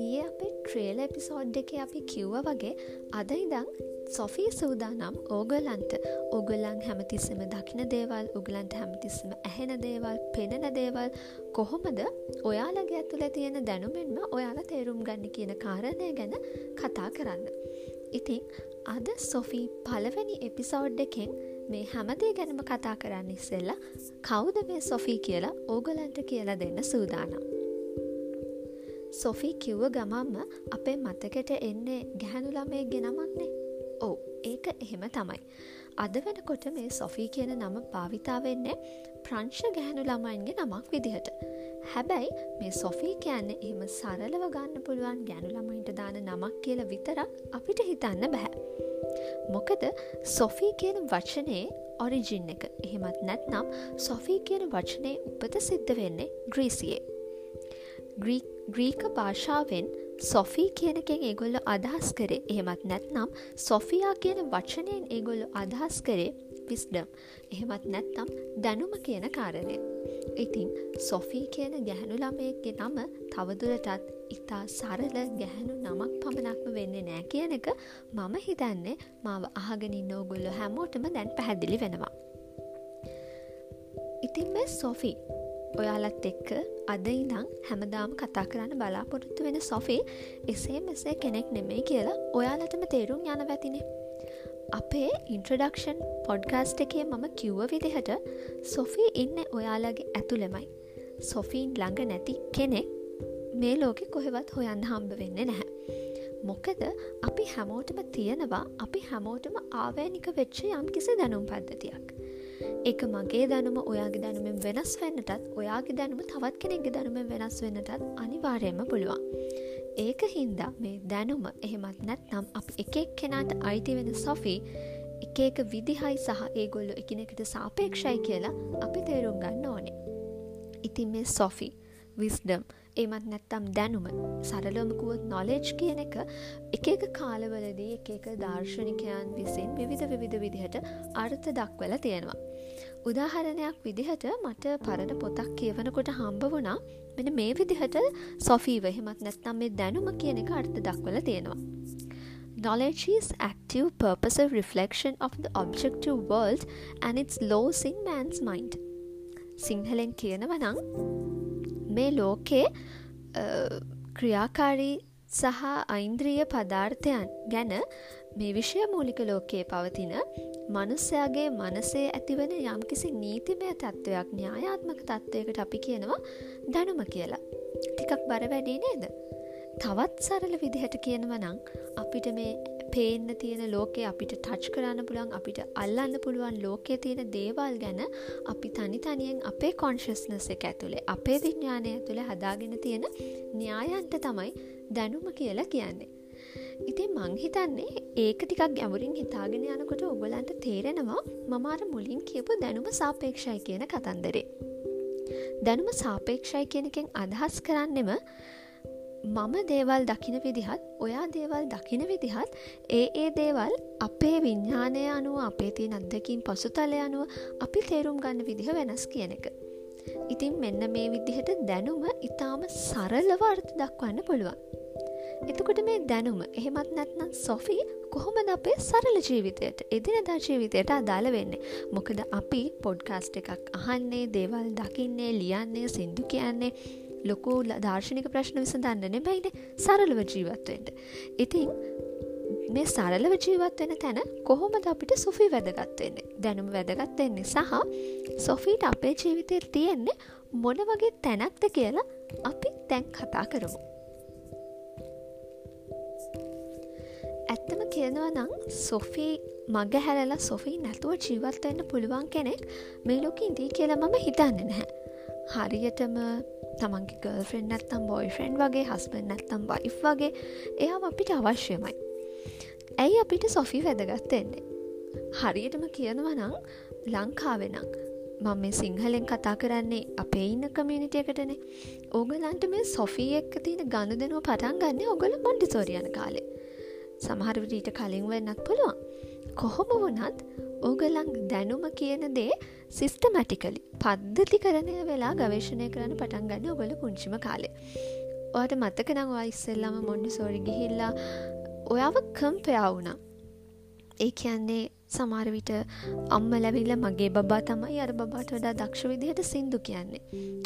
ඊයේ අපේ ට්‍රේල එපිසෝඩ් එක අපි කිව්ව වගේ අද ඉදං සොෆී සූදානම් ඕගලන්ට ඔගුල්ලන් හැමතිස්සම දකින දේවල් උගලන්ට හැමතිස්සම ඇහෙන දේවල් පෙනෙන දේවල් කොහොමද ඔයාලගේ ඇතුළ තියෙන දැනුමෙන්ම ඔයාලා තේරුම් ගන්න කියන කාරණය ගැන කතා කරන්න. ඉතින් අද සොෆී පලවැනි එපිසෝඩ් එකෙන් මේ හැමදේ ගැනම කතා කරන්න ඉස්සෙල්ලා කවුද මේ සොෆී කියලා ඕගලන්ට කියලා දෙන්න සූදානම්. සොෆී කිව්ව ගමම්ම අපේ මතකට එන්නේ ගැහැනු ළමේ ගෙනමක්නේ ඕ ඒක එහෙම තමයි. අද වෙනකොට මේ සොෆී කියන නම භාවිතාවෙන්නේ ප්‍රංශ ගැහැනු ළමයින්ගේ නමක් විදිහට. හැබැයි මේ සොෆී කියන්නේ එහෙම සරලව ගන්න පුළුවන් ගැනු ළමයින්ට දාන නමක් කියල විතරක් අපිට හිතන්න බැහැ මොකද සොෆී කියන වචනයේ ඔරිජින් එක. එහෙමත් නැත්නම් සොෆී කියන වචනය උපත සිද්ධ වෙන්නේ ග්‍රීසියේ. ග්‍රීක භාෂාවෙන් සොෆී කියනකෙන් ඒගොල්ල අදහස් කරේ. එහෙමත් නැත්නම් සොෆියා කියන වචනයෙන් ඒගොල්ල අදහස් කරේ විස්ඩම් එහෙමත් නැත්නම් දැනුම කියන කාරණය. ඉතින් සොෆී කියන ගැහැනු ළමයක්ගේ නම තවදුරටත් ඉතා සරල ගැහැනු නමක් පමණක්ම වෙන්න නෑ කියන එක මම හිතන්නේ මාව අහගෙනින් නෝගොල්ල හැමෝටම දැන් පැහැදිලි වෙනවා. ඉතින් මේ සොෆී ඔයාලත් එක්ක අද ඉඳං හැමදාම කතා කරන්න බලාපොරොත්තු වෙන සොෆී එසේ මෙසේ කෙනෙක් නෙමේ කියලා ඔයාලටම තේරුම් යන වැතිනේ. අපේ ඉන්ට්‍රඩක්ෂන් පොඩ්ගාස්ට එකේ මම කිව්ව විදිහට සොෆී ඉන්න ඔයාලගේ ඇතුළෙමයි. සොෆීන් ළඟ නැති කෙනෙක් මේ ලෝකෙ කොහෙවත් හොයන්න හම්බ වෙන්න නැහැ. මොකද අපි හැමෝටම තියෙනවා අපි හැමෝටම ආවෑනික වෙච්ච යම් කිසි දැනුම් පද්ධතියක්. එක මගේ දැනුම ඔයාගේ දැනුමෙන් වෙනස් වෙන්නටත් ඔයාගේ දැනුම තවත් කෙනෙක්ගේ දැනුමෙන් වෙනස් වෙන්නටත් අනිවාර්යම පුළුවන්. ඒක හින්දා මේ දැනුම එහෙමත් නැත්නම් අප එකෙක් කෙනාට අයිති වෙන සොෆී එක එක විදිහයි සහ ඒගොල්ලො එකනෙකට සාපේක්ෂයි කියලා අපි තේරුම් ගන්න ඕනේ. ඉතින් මේ සොෆී විස්ඩම් ඒමත් නැත්තම් දැනුම සරලොමකුවත් නොලෙජ් කියන එක එක එක කාලවලදී එක එක දර්ශනිකයන් විසින් විවිධ විවිධ විදිහට අර්ථ දක්වල තියෙනවා. උදාහරණයක් විදිහට මට පරණ පොතක් කියවනකොට හම්බ වුණා මෙන මේ විදිහට සොෆී වහෙමත් නැත්නම් මේ දැනුම කියන එක අර්ථ දක්වල තියෙනවා. Knowledge is active purposive reflection of the objective world and its laws in man's mind. සිංහලෙන් කියනව නං මේ ලෝකේ ක්‍රියාකාරී සහ අයින්ද්‍රිය පදාර්ථයන් ගැන මේ විෂය මූලික ලෝකයේ පවතින මනුස්සයාගේ මනසේ ඇතිවන යම්කිසි නීතිමය තත්ත්වයක් න්‍යායාත්මක තත්ත්වයකට අපි කියනවා දැනුම කියලා. ටිකක් බර වැඩි නේද. තවත් සරල විදිහට කියනව නං අපිට මේ පේන්න තියෙන ලෝකේ අපිට ටච් කරන්න පුළන් අපිට අල්ලන්න පුළුවන් ලෝකයේ තියෙන දේවල් ගැන අපි තනි තනියෙන් අපේ කොන්ශස්නස එක ඇතුළේ අපේ විඤ්ඥානය ඇතුළ හදාගෙන තියෙන න්‍යායන්ට තමයි දැනුම කියලා කියන්නේ. ඉතින් මං හිතන්නේ ඒක ටිකක් ගැමුරින් හිතාගෙන යනකොට ඔගලන්ට තේරෙනවා මමාර මුලින් කියපු දැනුම සාපේක්ෂයි කියන කතන්දරේ. දැනුම සාපේක්ෂයි කියනකෙන් අදහස් කරන්නෙම මම දේවල් දකින විදිහත් ඔයා දේවල් දකින විදිහත් ඒ ඒ දේවල් අපේ විඤ්ඥානය අනුව අපේ තිය අත්දකින් පසුතලය අනුව අපි තේරුම් ගන්න විදිහ වෙනස් කියන එක. ඉතින් මෙන්න මේ විදිහට දැනුම ඉතාම සරලව අර්ථ දක්වන්න පුළුවන්. එතකොට මේ දැනුම එහෙමත් නැත්නම් සොෆී කොහොමද අපේ සරල ජීවිතයට එදිනදා ජීවිතයට අදාළ වෙන්නේ මොකද අපි පොඩ්කාස්ට් එකක් අහන්නේ දේවල් දකින්නේ ලියන්නේ සිින්දු කියන්නේ ලොකු දර්ශනික ප්‍රශ්න විසඳන්නන බැයින සරලව ජීවත්වෙන්ට. ඉතින් මේ සරලව ජීවත්වෙන තැන කොහොමද අපිට සොෆී වැදගත්වෙන්නේ දැනුම වැදගත්වෙන්නේ සහ සොෆීට අපේ ජීවිතය තියෙන්නේ මොන වගේ තැනක්ද කියලා අපි තැන් කතා කරමු. ඇත්තම කියනවා නං සොෆී මග හැරලා සොෆී නැතුව ජීවත්වන්න පුළුවන් කෙනෙක් මේ ලෝක ඉදී කියලා මම හිතන්න නැහැ. හරියටම තමන්ගේ ගර්ෆෙන්් නැත්තම් බොයිෆ්‍රෙන්් වගේ හස්බෙන් නැත්තම් වයි් වගේ එයා අපිට අවශ්‍යමයි. ඇයි අපිට සොෆී වැදගත්තෙන්නේ. හරියටම කියනවනං ලංකාවෙනං මම මේ සිංහලෙන් කතා කරන්නේ අපේ ඉන්න කමියනිටියකටනේ ඕගලන්ට මේ සොෆී එක්ක තියෙන ගණු දෙනුව පටන් ගන්න ඔගල මොන්ඩිසෝරියන කාලේ සමහරවිට කලින් වෙන්නත් පුළුවන් කොහොම වනත් ඕගලං දැනුම කියන දේ සිිස්ටමැටිකලි පද්ධති කරනය වෙලා ගවේශණය කරන්න පටන් ගන්න ඔගොල පුංචිම කාලේ. ඔයට මතක නං ඉස්සෙල්ලම මොන්ඩි සෝරි ගිහිල්ලා ඔයාව කම්පයාවුනා ඒ කියන්නේ සමාරවිට අම්ම ලැවිල්ල මගේ බා තමයි අර බාට වඩා දක්ෂ විදිහට සින්දු කියන්නේ.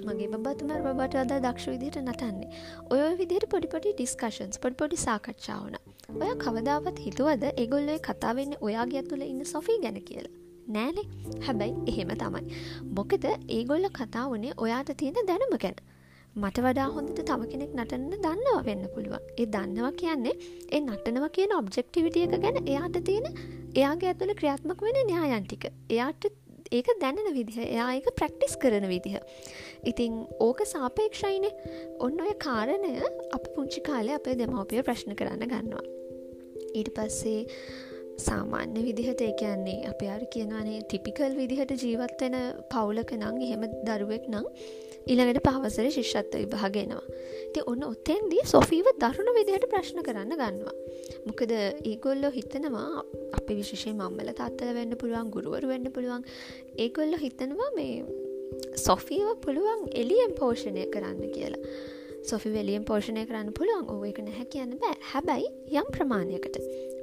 මගේ බබතුමර බට වදා දක්ෂ විදිහට නටන්නේ. ඔය විදිහට පොඩිපොඩි ඩිස්කශන්ස් පොඩිපොඩි සාකච්ඡාවන ඔය කවදාවත් හිතුවද එගොල්ලොයි කතාවෙන්න ඔයාගේ ඇතුළ ඉන්න සොෆී ගැන කියලා? නෑනේ. හැබැයි එහෙම තමයි. මොකද ඒගොල්ල කතා වනේ ඔයාට තියෙන දැනුම ගැන. මට වඩා හොඳට තව කෙනෙක් නටන්න දන්නවා වෙන්න පුළුවන්. ඒ දන්නවා කියන්නේ ඒ නටනවා කියන ඔබ්ජෙක්ටිවිටිය එක ගැන එයාට තියෙන එයාගේ ඇතුළ ක්‍රියාත්මක වෙන න්‍යායන්ටික එයාට ඒක දැනෙන විදිහ එයා එක ප්‍රක්ටිස් කරන විදිහ. ඉතිං ඕක සාපේක්ෂයින. ඔන්න ඔය කාරණය අප පුංචි කාලය අපේ දෙමවපිය ප්‍රශ්න කරන්න ගන්නවා. ඊට පස්සේ සාමාන්‍ය විදිහට ඒකයන්නේ අප අර කියනවානේ ටිපිකල් විදිහට ජීවත්වෙන පවුලක නං එහෙම දරුවෙක් නං ඊළඟට පහවසර ශිෂ්ෂත්ව විභාගෙනවා ති ඔන්න ඔත්තෙන්දී සොෆීව දරුණු විදිහට ප්‍රශ්න කරන්න ගන්නවා. මොකද ඒගොල්ලො හිතනවා අපි විශෂය මම්මල තාත්තල වෙන්න පුළුවන් ගුරුවරු වෙන්න පුළුවන්. ඒගොල්ලො හිතනවා මේ සොෆීව පුළුවන් එලියම් පෝෂණය කරන්න කියලා. සොෆි වෙලියම් පෝෂණය කරන්න පුළුවන්. ඕ එක නැහැ කියන්න බෑ. හැබැයි යම් ප්‍රමාණයකට.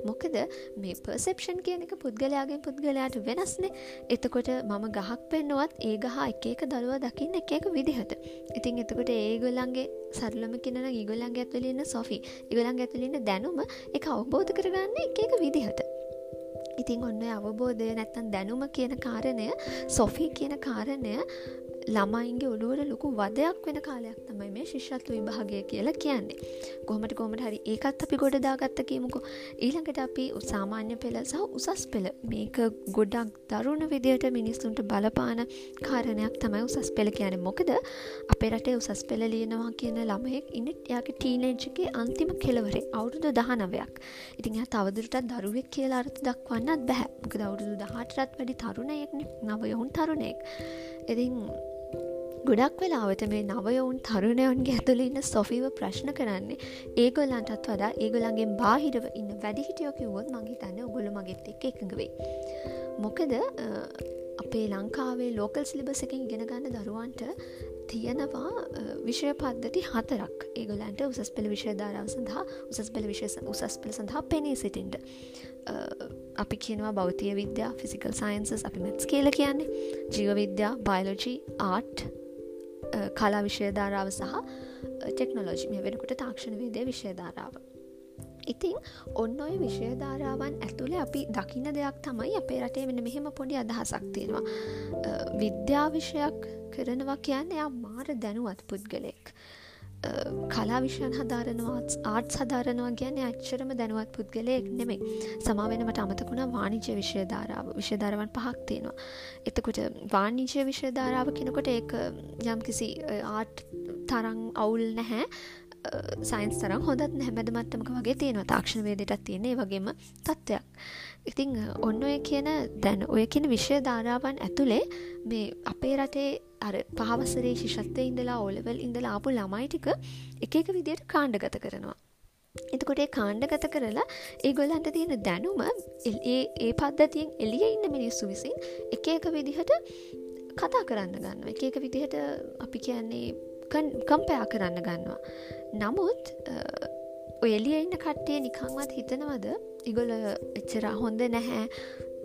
මොකද මේ පර්සෙප්ෂන් කියන එක පුද්ගලයාගේ පුද්ගලයාට වෙනස්නේ එතකොට මම ගහක් පෙන්නුවත් ඒ ගහ එක එක දළුව දකින්න එක එක විදිහට. ඉතින් එතකොට ඒගොල්ලන්ගේ සරලම කෙනන ඉගොල්ලන්ගේ ඇතුලන්න සොෆි ඉගොලන් ඇතුලන්න දැනුම එක අවබෝධ කරගන්න එක එක විදිහට. ඉතින් ඔන්න අවබෝධය නැත්තන් දැනුම කියන කාරණය සොෆී කියන කාරණය ළමයින්ගේ ඔළුවට ලොකු වදයක් වෙන කාලයක් තමයි මේ ශිෂ්ත්ව විභාගය කියලා කියන්නේ. කොහමට කොමට හරි ඒකත් අපි ගොඩදාගත්ත කියමුකෝ ඊළඟට අපි සාමාන්‍ය පෙළ සහ උසස් පෙළ. මේක ගොඩක් දරුණ විදියට මිනිස්සුන්ට බලපාන කාරණයක් තමයි උසස් පෙළ කියන මොකද අපේ රටේ උසස් පෙළ ලියනවා කියන ළමයෙක් ඉන්න යාගේ ටීනේජ්ගේ අන්තිම කෙලවරේ අවුරුදු දහනවයක්. ඉතින් තවදුරටත් දරුවෙක් කියලා අර්ථ දක්වන්නත් බැහැ මොකද අවුරුදු දහටරත් වැඩි තරුණයෙක්න. නවයවුන් තරුණයෙක්. ඉතින් ගොඩක් වෙලාවට මේ නවයවුන් තරුණයවන්ගේ ඇතුළ ඉන්න සොෆීව ප්‍රශ්න කරන්නේ ඒගොල්ලන්ටත් වඩා ඒගොලන්ගේ බාහිරව ඉන්න වැඩිහිටියෝ කිව්වොත් මගේ තන්න ඔගොල මගෙත් එක් එකඟ වේ. මොකද අපේ ලංකාවේ ලෝකල් සිලිබස එක ඉගෙන ගන්න දරුවන්ට තියෙනවා විෂය පද්ධති හතරක්. ඒගොලන්ට උසස් පෙළ විෂයධාරාව සඳහා උසස් පෙළ විශේෂ උසස් පෙළ සඳහා පෙනී සිටින්ට අපි කියනවා බෞතිය විද්‍යා ෆිසිකල් සයින්සස් අපි මෙත්ස් කියල කියන්නේ. ජීව විද්‍යා බයිලෝජී ආට් කලා විෂයධාරාව සහ ටෙක්නොලෝජි මේ වෙනකුට තාක්ෂණ වේදය විෂයධාරාව. ඉතිං ඔන්න ඔය විෂයධාරාවන් ඇතුළේ අපි දකින්න දෙයක් තමයි අපේ රටේ වෙන මෙහෙම පොඩි අදහසක් තියෙනවා. විද්‍යාවිෂයක් කරනවා කියන්න එයා මාර දැනුවත් පුද්ගලෙක් කලා විෂයන් හදාරනවත් ආට් සධාරනවා ගැන අච්චරම දැනුවත් පුද්ගලයෙක් නෙමෙයි. සමාවෙන මට අමතකුණ වානිජ්‍ය විෂයධාරාව විෂධාරවන් පහක් තියෙනවා. එතකොට වානිජ්‍ය විෂයධාරාව කෙනකොට ඒ යම් කිසි ආට් තරං අවුල් නැහැ. සයින්ස් තරම් හොඳත් නැහැමැද මත්තමක වගේ තියෙනවා. තාක්ෂණ වේදටත් තියෙන්නේ වගේම තත්ත්වයක් ඉතිං ඔන්න ඔය කියන දැන ඔය කියන විෂය ධාරාවන් ඇතුළේ මේ අපේ රටේ අර පහවසරේ ශිෂත්වය ඉඳලා ඔලවල් ඉඳලා ආපු ළමයි ටික එක එක විදියට කාණ්ඩගත කරනවා. එතකොට ඒ කාණ්ඩගත කරලා ඒ ගොල්ලන්ට තියෙන දැනුම ඒ ඒ පද්ධතියෙන් එලිය ඉන්න මිනිස්සු විසින් එක එක විදිහට කතා කරන්න ගන්න එක එක විදිහට අපි කියන්නේ කම්පයා කරන්න ගන්නවා. නමුත් එලිය ඉන්න කට්ටේ නිකංවත් හිතනවද? ඉගොල එච්චර හොඳ නැහැ.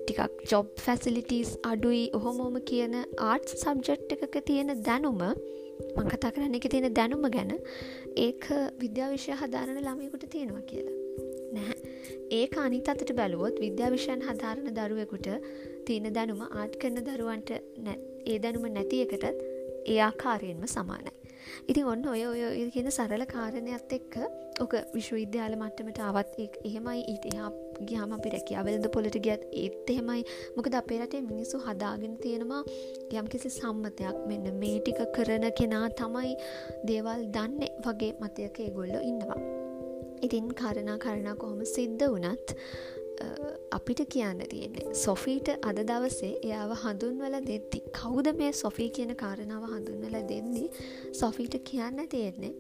ටිකක් ජොබ් ෆැසිලිටස් අඩුයි. ඔහොමෝම කියන ආර්ට් සබ්ජෙට් එකක තියෙන දැනුම මංකතා කරන්න එක තියෙන දැනුම ගැන ඒක විද්‍යාවිෂය හදාරණ ළමයකුට තියෙනවා කියලා. නැහැ. ඒ අනිත් අතට බැලුවොත් විද්‍යාවිෂයන් හදාරණ දරුවෙකුට තියෙන දැනුම ආට් කරන දරුවන්ට ඒ දැනුම නැති එකටත් ඒ ආකාරයෙන්ම සමානයි. ඉතින් ඔන්න ඔය ඔය කියන සරල කාරණයක්ත් එක්ක ඕක විශ්වවිද්‍යාල මට්ටමට අවත් එහෙමයි. ඊට එහා ගියාම අපි රැකියාවලද පොලට ගියත් ඒත් එහෙමයි. මොකද අපේ රටේ මිනිස්සු හදාගෙන තියෙනවා යම් කිසි සම්මතයක් මෙන්න මේ ටික කරන කෙනා තමයි දේවල් දන්න වගේ මතයක ඒගොල්ලො ඉන්නවා. ඉතින් කරණා කරණා කොහොම සිද්ධ වනත් අපිට කියන්න තියෙන්නේ. සොෆීට අද දවසේ එයාව හඳුන්වල දෙද්දි. කවුද මේ සොෆී කියන කාරණාව හඳුන්වල දෙන්නේ? සොෆීට කියන්න තියෙන්නේ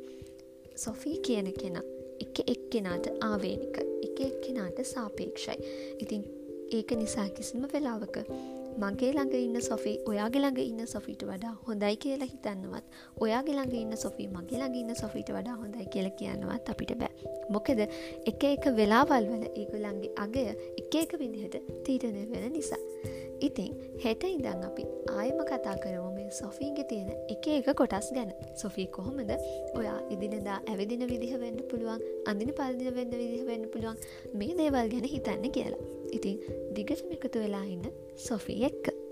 සොෆී කියන කෙන එක එක් කෙනාට ආවේනික එක එක් කෙනාට සාපේක්ෂයි. ඉතින් ඒක නිසා කිසිම වෙලාවක මගේ ළඟ ඉන්න සොෆී ඔයාගේ ළඟ ඉන්න සොෆිට වඩා හොඳයි කියලා හිතන්නවත් ඔයාගේ ළඟ ඉන්න සොෆී මගේ ළඟ ඉන්න සොෆිට වඩා හොඳයි කියල කියන්නවත් අපිට බෑ. මොකද එක එක වෙලාවල් වල ඒගොල්ලන්ගේ අගය එක එක විදිහට තීරණය වෙන නිසා. ඉතින් හෙට ඉඳං අපි ආයම කතා කරම මේ සොෆීන්ගෙ තියෙන එක එක කොටස් ගැන. සොෆී කොහොමද? ඔයා ඉදිනදා ඇවිදින විදිහ වෙන්න පුළුවන් අඳින පල්දින වෙන්න විදිහ වෙන්න පුළුවන් මේ දේවල් ගැන හිතන්න කියලා. ඉතින් දිගටම එකතු වෙලා ඉන්න සොෆී එක්ක.